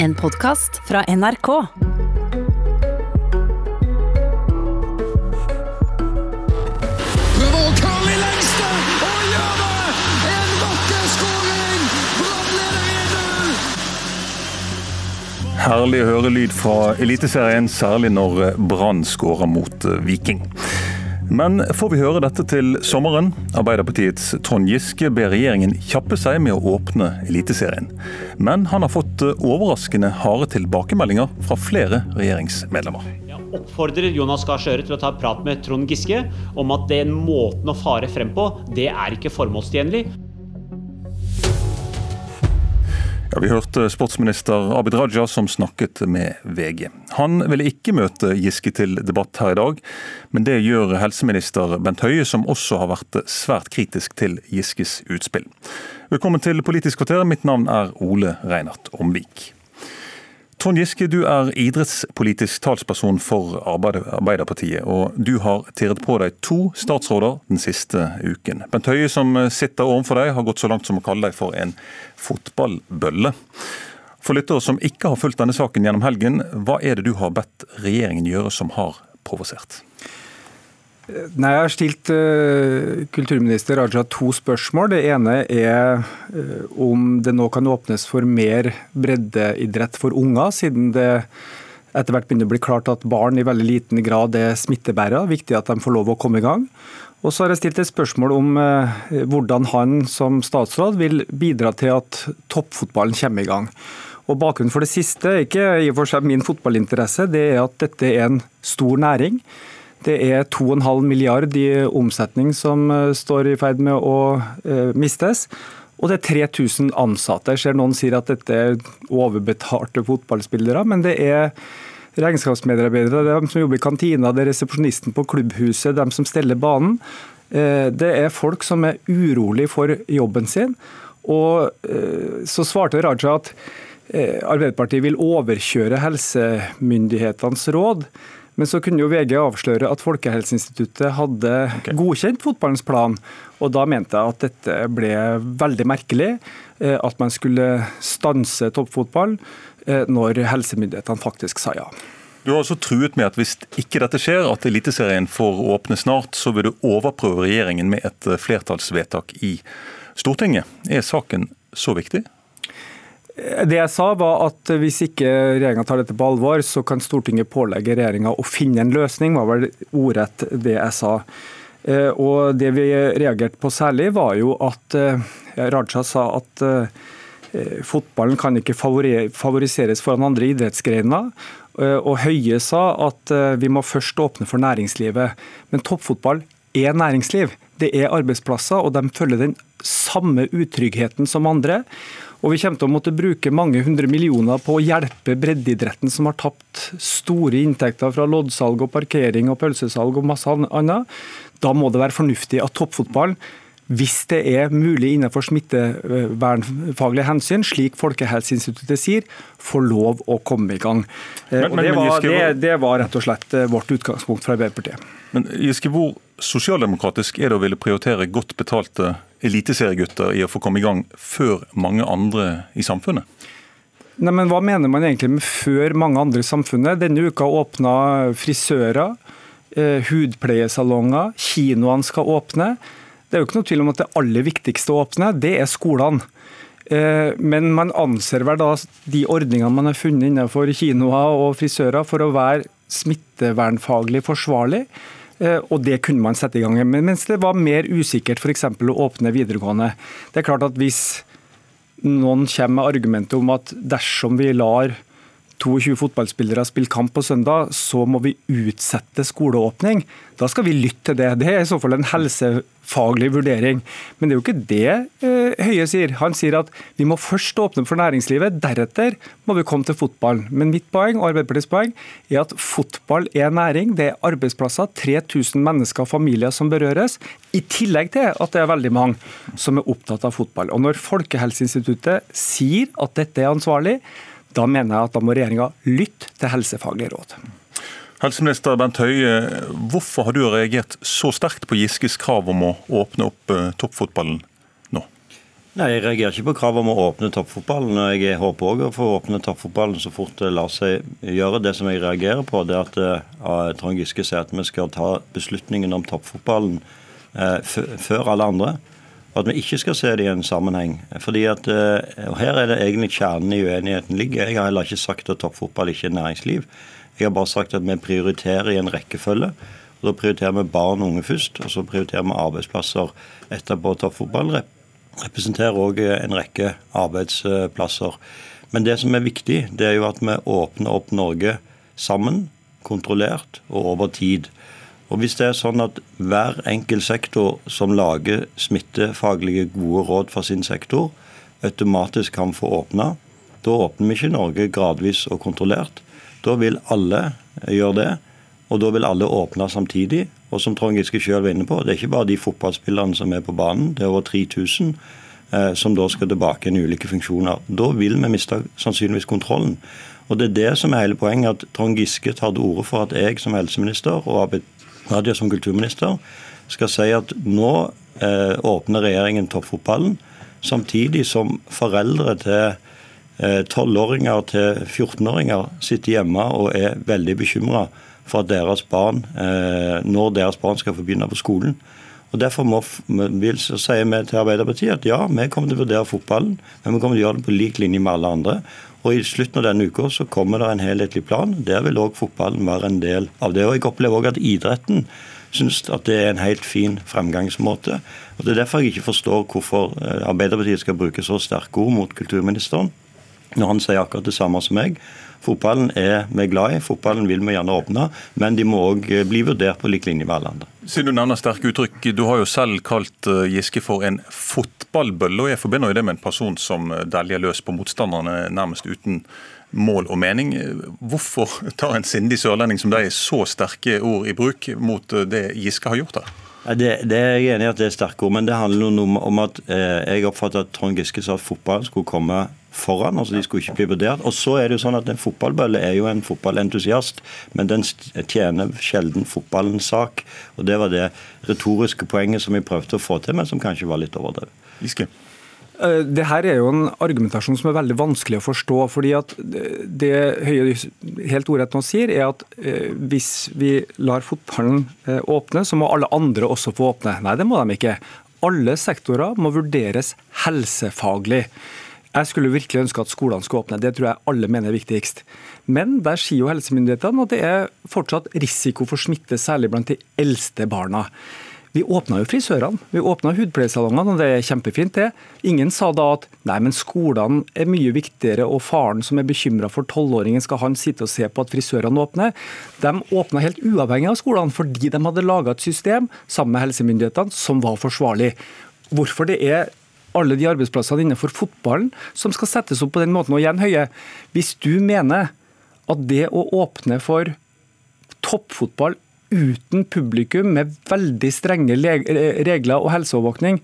En podkast fra NRK. Prøver å curle i lengste og gjør det! En vakker skåring! Brann leder 1-0! Herlig å høre lyd fra Eliteserien, særlig når Brann skårer mot eh, Viking. Men får vi høre dette til sommeren? Arbeiderpartiets Trond Giske ber regjeringen kjappe seg med å åpne Eliteserien. Men han har fått eh, overraskende harde tilbakemeldinger fra flere regjeringsmedlemmer. Jeg oppfordrer Jonas Gahr Støre til å ta prat med Trond Giske om at den måten å fare frem på, det er ikke formålstjenlig. Ja, vi hørte sportsminister Abid Raja som snakket med VG. Han ville ikke møte Giske til debatt her i dag, men det gjør helseminister Bent Høie, som også har vært svært kritisk til Giskes utspill. Velkommen til Politisk kvarter, mitt navn er Ole Reinert Omvik. Trond Giske, du er idrettspolitisk talsperson for Arbeiderpartiet, og du har tirret på deg to statsråder den siste uken. Bent Høie, som sitter overfor deg, har gått så langt som å kalle deg for en fotballbølle. For lyttere som ikke har fulgt denne saken gjennom helgen, hva er det du har bedt regjeringen gjøre som har provosert? Nei, Jeg har stilt uh, kulturminister Raja to spørsmål. Det ene er uh, om det nå kan åpnes for mer breddeidrett for unger, siden det etter hvert begynner å bli klart at barn i veldig liten grad er smittebærere. Viktig at de får lov å komme i gang. Og så har jeg stilt et spørsmål om uh, hvordan han som statsråd vil bidra til at toppfotballen kommer i gang. Og Bakgrunnen for det siste er ikke i og for seg min fotballinteresse, det er at dette er en stor næring. Det er 2,5 milliard i omsetning som eh, står i ferd med å eh, mistes. Og det er 3000 ansatte. Jeg ser noen sier at dette er overbetalte fotballspillere, men det er regnskapsmedarbeidere, det er de som jobber i kantina, det er resepsjonisten på klubbhuset, de som steller banen. Eh, det er folk som er urolig for jobben sin. Og så svarte Raja at Arbeiderpartiet vil overkjøre helsemyndighetenes råd. Men så kunne jo VG avsløre at Folkehelseinstituttet hadde okay. godkjent fotballens plan. Og da mente jeg at dette ble veldig merkelig. Eh, at man skulle stanse toppfotball eh, når helsemyndighetene faktisk sa ja. Du har altså truet med at hvis ikke dette skjer, at Eliteserien får åpne snart, så vil du overprøve regjeringen med et flertallsvedtak i Stortinget. Er saken så viktig? Det jeg sa var at Hvis ikke regjeringa tar dette på alvor, så kan Stortinget pålegge regjeringa å finne en løsning, var vel ordrett det jeg sa. Eh, og Det vi reagerte på særlig, var jo at eh, Raja sa at eh, fotballen kan ikke favoriseres foran andre idrettsgrener. Og Høie sa at vi må først åpne for næringslivet. Men toppfotball er næringsliv. Det er arbeidsplasser, og de følger den samme utryggheten som andre. Og vi kommer til å måtte bruke mange hundre millioner på å hjelpe breddeidretten, som har tapt store inntekter fra loddsalg og parkering og pølsesalg og masse annet. Da må det være fornuftig at toppfotballen hvis det er mulig innenfor smittevernfaglige hensyn, slik Folkehelseinstituttet sier, få lov å komme i gang. Eh, men, men, det, var, det, det, var, rett og slett eh, vårt utgangspunkt fra Arbeiderpartiet. Men Giske, Hvor sosialdemokratisk er det å ville prioritere godt betalte eliteseriegutter i å få komme i gang før mange andre i samfunnet? Nei, men Hva mener man egentlig med før mange andre i samfunnet? Denne uka åpna frisører, eh, hudpleiesalonger, kinoene skal åpne. Det er jo ikke noe tvil om at det aller viktigste å åpne, det er skolene. Eh, men man anser vel da de ordningene man har funnet innenfor kinoer og frisører for å være smittevernfaglig forsvarlig. Eh, og det kunne man sette i gang Men Mens det var mer usikkert f.eks. å åpne videregående. Det er klart at Hvis noen kommer med argumentet om at dersom vi lar 22 fotballspillere spille kamp på søndag, så må vi utsette skoleåpning. Da skal vi lytte til det. Det er i så fall en helsefaglig vurdering. Men det er jo ikke det uh, Høie sier. Han sier at vi må først åpne for næringslivet, deretter må vi komme til fotballen. Men mitt poeng og Arbeiderpartiets poeng er at fotball er næring. Det er arbeidsplasser. 3000 mennesker og familier som berøres. I tillegg til at det er veldig mange som er opptatt av fotball. Og når Folkehelseinstituttet sier at dette er ansvarlig, da mener jeg at da må regjeringa lytte til helsefaglige råd. Helseminister Bent Høie, hvorfor har du reagert så sterkt på Giskes krav om å åpne opp eh, toppfotballen nå? Nei, Jeg reagerer ikke på kravet om å åpne toppfotballen. og Jeg håper òg å få åpne toppfotballen så fort det lar seg gjøre. Det som jeg reagerer på, det er at uh, Trond Giske sier at vi skal ta beslutningen om toppfotballen uh, før alle andre. Og at vi ikke skal se det i en sammenheng. Fordi at, og Her er det egentlig kjernen i uenigheten ligger. Jeg har heller ikke sagt at toppfotball ikke er næringsliv. Jeg har bare sagt at vi prioriterer i en rekkefølge. og Da prioriterer vi barn og unge først, og så prioriterer vi arbeidsplasser etterpå. Toppfotball representerer òg en rekke arbeidsplasser. Men det som er viktig, det er jo at vi åpner opp Norge sammen, kontrollert og over tid. Og Hvis det er sånn at hver enkelt sektor som lager smittefaglige gode råd for sin sektor, automatisk kan få åpne, da åpner vi ikke Norge gradvis og kontrollert. Da vil alle gjøre det, og da vil alle åpne samtidig. Og som Trond Giske selv var inne på, det er ikke bare de fotballspillerne som er på banen, det er over 3000 eh, som da skal tilbake i ulike funksjoner. Da vil vi miste sannsynligvis kontrollen. Og Det er det som er hele poenget, at Trond Giske tar til orde for at jeg som helseminister og Abid som kulturminister skal si at nå eh, åpner regjeringen toppfotballen, samtidig som foreldre til eh, tolvåringer til 14-åringer sitter hjemme og er veldig bekymra for at deres barn, eh, når deres barn skal få begynne på skolen. Og Derfor må, vil, sier vi til Arbeiderpartiet at ja, vi kommer til å vurdere fotballen, men vi kommer til å gjøre det på lik linje med alle andre. Og I slutten av denne uka så kommer det en helhetlig plan. Der vil òg fotballen være en del av det. Og Jeg opplever òg at idretten syns at det er en helt fin fremgangsmåte. Og Det er derfor jeg ikke forstår hvorfor eh, Arbeiderpartiet skal bruke så sterke ord mot kulturministeren, når han sier akkurat det samme som meg. Fotballen er vi glad i, fotballen vil vi gjerne åpne, men de må òg eh, bli vurdert på lik linje med alle andre. Siden du nevner sterke uttrykk, du har jo selv kalt eh, Giske for en fotballbølle, og jeg forbinder jo det med en person som eh, deljer løs på motstanderne nærmest uten mål og mening. Hvorfor tar en sindig sørlending som deg så sterke ord i bruk mot det Giske har gjort her? Det, det, er jeg enig i at det er sterke ord, men det handler om at eh, jeg oppfatter at Trond Giske sa at fotball skulle komme foran. altså De skulle ikke bli vurdert. Og så er det jo sånn at En fotballbølle er jo en fotballentusiast, men den tjener sjelden fotballens sak. Og Det var det retoriske poenget som vi prøvde å få til, men som kanskje var litt overdrevet. Giske. Eh, det her er jo en argumentasjon som er veldig vanskelig å forstå. fordi at Det Høie helt ordrett nå sier, er at eh, hvis vi lar fotballen eh, åpne, så må alle andre også få åpne. Nei, det må de ikke. Alle sektorer må vurderes helsefaglig. Jeg skulle virkelig ønske at skolene skulle åpne, det tror jeg alle mener er viktigst. Men der sier jo helsemyndighetene at det er fortsatt risiko for smitte, særlig blant de eldste barna. Vi åpna jo frisørene, vi åpna hudpleiesalongene, og det er kjempefint, det. Ingen sa da at nei, men skolene er mye viktigere, og faren som er bekymra for tolvåringen, skal han sitte og se på at frisørene åpner? De åpna helt uavhengig av skolene, fordi de hadde laga et system sammen med helsemyndighetene som var forsvarlig. Hvorfor det er alle de arbeidsplassene innenfor fotballen som skal settes opp på den måten. Og igjen, Høie, hvis du mener at det å åpne for toppfotball uten publikum, med veldig strenge regler og helseovervåkning,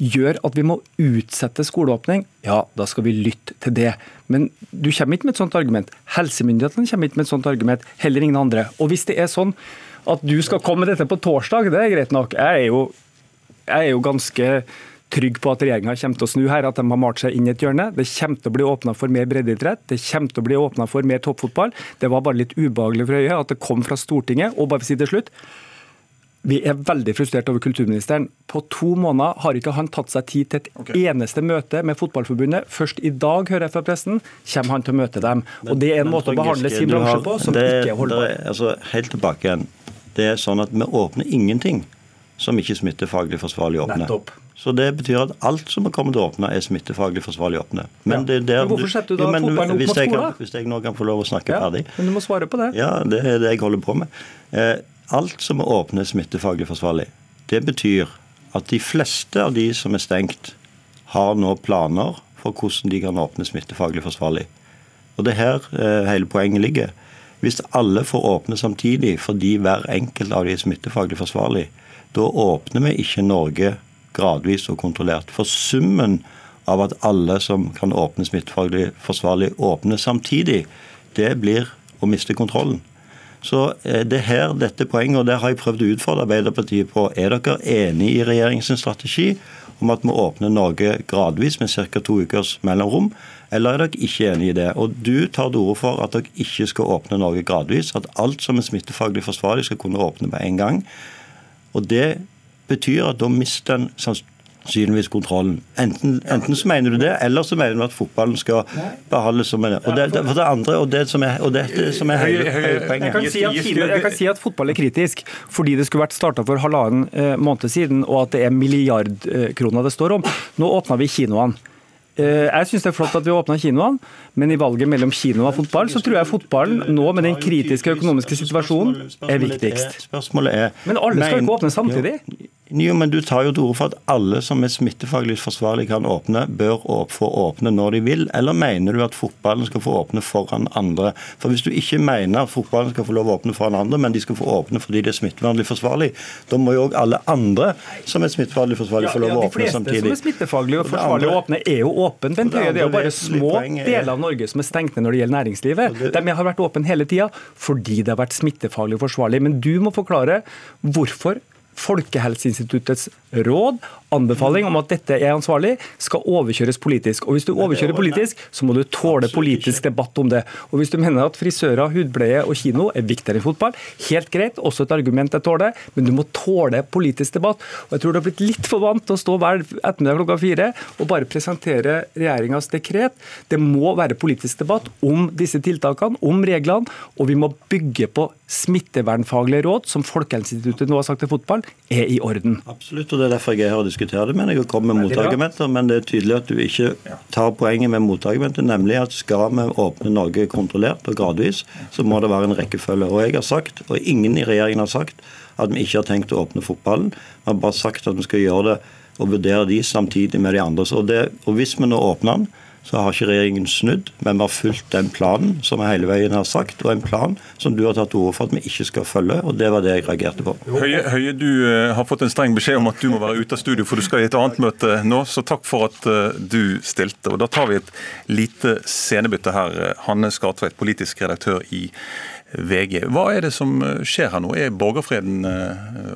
gjør at vi må utsette skoleåpning, ja, da skal vi lytte til det. Men du kommer ikke med et sånt argument. Helsemyndighetene kommer ikke med et sånt argument. Heller ingen andre. Og hvis det er sånn at du skal komme med dette på torsdag, det er greit nok. Jeg er jo, jeg er jo ganske trygg på at regjeringa kommer til å snu her, at de har malt seg inn i et hjørne. Det kommer til å bli åpna for mer breddeidrett, det kommer til å bli åpna for mer toppfotball. Det var bare litt ubehagelig for øyet at det kom fra Stortinget. Og bare for å si til slutt, vi er veldig frustrert over kulturministeren. På to måneder har ikke han tatt seg tid til et okay. eneste møte med Fotballforbundet. Først i dag, hører jeg fra pressen, kommer han til å møte dem. Og Det er en måte å behandle sin bransje på som det, ikke er holdbar. Altså, helt tilbake igjen. Det er sånn at vi åpner ingenting som ikke er smittefaglig forsvarlig åpner. Nettopp. Så det betyr at alt som er kommet til å åpne, er smittefaglig forsvarlig åpne. Men, ja. men hvorfor setter du da ja, fotballen opp hvis jeg, kan, hvis jeg nå kan få lov å snakke ja, ferdig Men du må svare på det. Ja, det er det jeg holder på med. Eh, alt som er åpne, er smittefaglig forsvarlig. Det betyr at de fleste av de som er stengt, har nå planer for hvordan de kan åpne smittefaglig forsvarlig. Og det er her eh, hele poenget ligger. Hvis alle får åpne samtidig fordi hver enkelt av de er smittefaglig forsvarlig, da åpner vi ikke Norge gradvis og kontrollert. For summen av at alle som kan åpne smittefaglig forsvarlig, åpner samtidig, det blir å miste kontrollen. Så eh, det er her dette poenget, og det har jeg prøvd å utfordre Arbeiderpartiet på. Er dere enig i regjeringens strategi om at vi åpner Norge gradvis med ca. to ukers mellomrom? Eller er dere ikke enig i det? Og Du tar til orde for at dere ikke skal åpne Norge gradvis, at alt som er smittefaglig forsvarlig skal kunne åpne med en gang. Og Det betyr at da mister en sannsynligvis kontrollen. Enten, enten, så mener du det, eller så mener du at fotballen skal behandles som en og det, for det andre, og det som er, og det som er hele, hele poenget. Jeg kan, si at, jeg kan si at fotball er kritisk fordi det skulle vært starta for halvannen eh, måned siden, og at det er milliardkroner det står om. Nå åpna vi kinoene. Eh, jeg syns det er flott at vi åpna kinoene, men i valget mellom kino og fotball, så tror jeg fotballen nå med den kritiske økonomiske situasjonen er viktigst. Men alle skal ikke åpne samtidig? Jo, men Du tar jo til orde for at alle som er smittefaglig forsvarlig kan åpne, bør få åpne når de vil. Eller mener du at fotballen skal få åpne foran andre? For Hvis du ikke mener at fotballen skal få lov å åpne foran andre, men de skal få åpne fordi det er smittefaglig forsvarlig, da må jo òg alle andre som er smittefaglig forsvarlig, få lov å åpne samtidig. Ja, De fleste som er smittefaglig og forsvarlig å åpne, er jo åpne. Bent Høie, det er jo bare små deler av Norge som er stengt ned når det gjelder næringslivet. De har vært åpne hele tida fordi det har vært smittefaglig forsvarlig. Men du må forklare hvorfor Folkehelseinstituttets råd, anbefaling om at dette er ansvarlig, skal overkjøres politisk. Og Hvis du overkjører politisk, så må du tåle politisk debatt om det. Og Hvis du mener at frisører, hudpleie og kino er viktigere enn fotball, helt greit, også et argument jeg tåler, men du må tåle politisk debatt. Og Jeg tror du har blitt litt for vant til å stå hver ettermiddag klokka fire og bare presentere regjeringas dekret. Det må være politisk debatt om disse tiltakene, om reglene, og vi må bygge på smittevernfaglige råd, som Folkehelseinstituttet nå har sagt til fotball, er i orden. Absolutt, og det er derfor jeg har her og diskuterer det. Men jeg kommer med motargumenter. Men det er tydelig at du ikke tar poenget med motargumentet, nemlig at skal vi åpne Norge kontrollert og gradvis, så må det være en rekkefølge. Og jeg har sagt, og ingen i regjeringen har sagt, at vi ikke har tenkt å åpne fotballen. Vi har bare sagt at vi skal gjøre det og vurdere de samtidig med de andre. Så det, og hvis vi nå åpner den, så har ikke regjeringen snudd, men vi har fulgt den planen som vi hele veien har sagt, og en plan som du har tatt ord for at vi ikke skal følge. og Det var det jeg reagerte på. Høie, Høie du uh, har fått en streng beskjed om at du må være ute av studio, for du skal i et annet møte nå, så takk for at uh, du stilte. Og Da tar vi et lite scenebytte her. Hanne Skartveit, politisk redaktør i VG. Hva er det som skjer her nå? Er borgerfreden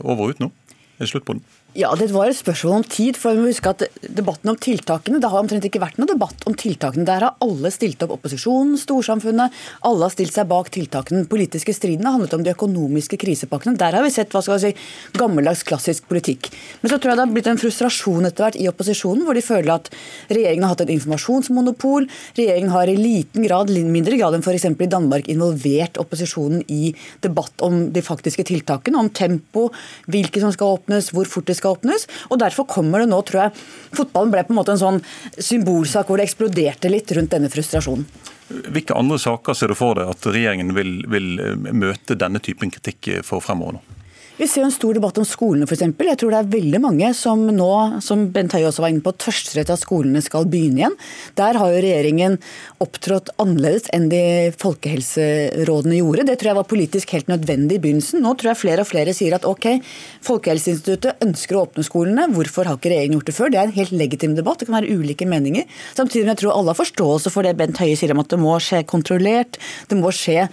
over og ut nå? Er det slutt på den? Ja, Det var et spørsmål om tid. for vi må huske at debatten om tiltakene, Det har omtrent ikke vært noen debatt om tiltakene. Der har alle stilt opp. Opposisjonen, storsamfunnet. Alle har stilt seg bak tiltakene. Den politiske striden har handlet om de økonomiske krisepakkene. Der har vi sett hva skal vi si, gammeldags, klassisk politikk. Men så tror jeg det har blitt en frustrasjon etter hvert i opposisjonen, hvor de føler at regjeringen har hatt et informasjonsmonopol. Regjeringen har i liten grad, mindre grad enn f.eks. i Danmark, involvert opposisjonen i debatt om de faktiske tiltakene. Om tempo, hvilke som skal åpnes, hvor fort det skal skal åpnes. og Derfor kommer det nå, tror jeg Fotballen ble på en måte en sånn symbolsak hvor det eksploderte litt rundt denne frustrasjonen. Hvilke andre saker ser du for deg at regjeringen vil, vil møte denne typen kritikk for fremover? nå? Vi ser jo en stor debatt om skolene f.eks. Jeg tror det er veldig mange som nå, som Bent Høie også var inne på, tørster etter at skolene skal begynne igjen. Der har jo regjeringen opptrådt annerledes enn de folkehelserådene gjorde. Det tror jeg var politisk helt nødvendig i begynnelsen. Nå tror jeg flere og flere sier at ok, Folkehelseinstituttet ønsker å åpne skolene, hvorfor har ikke regjeringen gjort det før? Det er en helt legitim debatt, det kan være ulike meninger. Samtidig som jeg tror alle har forståelse for det Bent Høie sier om at det må skje kontrollert. det må skje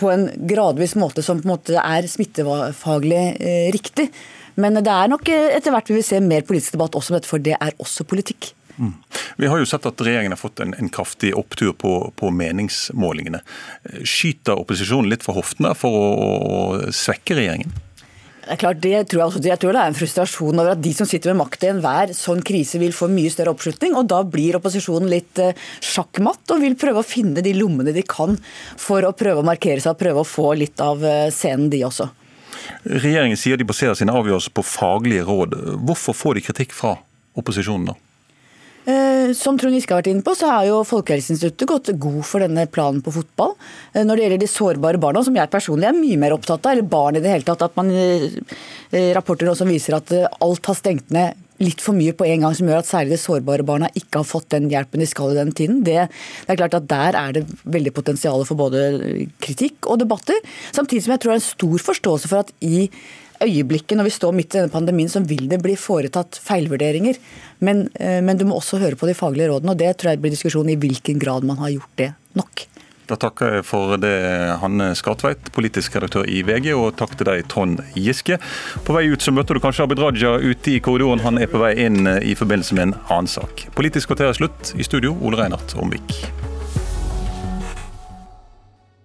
på en gradvis måte som på en måte er smittefaglig eh, riktig. Men det er nok eh, etter hvert vi vil se mer politisk debatt også om dette, for det er også politikk. Mm. Vi har jo sett at regjeringen har fått en, en kraftig opptur på, på, meningsmålingene. Skyter opposisjonen litt for hoftene for å, å svekke regjeringen? Det er klart, det tror jeg, jeg tror det er en frustrasjon over at de som sitter med makt i enhver sånn krise, vil få mye større oppslutning. og Da blir opposisjonen litt eh, sjakkmatt og vil prøve å finne de lommene de kan for å prøve å markere seg og prøve å få litt av eh, scenen, de også. Regjeringen sier de baserer sine avgjørelser på faglige råd. Hvorfor får de kritikk fra opposisjonen da? Eh, som Trond Giske har vært inne på, så har jo Folkehelseinstituttet gått god for denne planen på fotball. Eh, når det gjelder de sårbare barna, som jeg personlig er mye mer opptatt av, eller barn i det hele tatt, at man eh, rapporter også viser at alt har stengt ned litt for mye på en gang, som gjør at særlig de sårbare barna ikke har fått den hjelpen de skal i den tiden. Det, det er klart at Der er det veldig potensial for både kritikk og debatter. Samtidig som jeg tror det er en stor forståelse for at i øyeblikket når vi står midt i denne pandemien, så vil det bli foretatt feilvurderinger. Men, eh, men, du må også høre på de faglige rådene, og det tror jeg blir diskusjon i hvilken grad man har gjort det nok. Da takker jeg for det, Hanne Skartveit, politisk redaktør i VG, og takk til deg, Trond Giske. På vei ut så møter du kanskje Abid Raja ute i korridoren. Han er på vei inn i forbindelse med en annen sak. Politisk kvarter er slutt. I studio, Ole Reinhardt Omvik.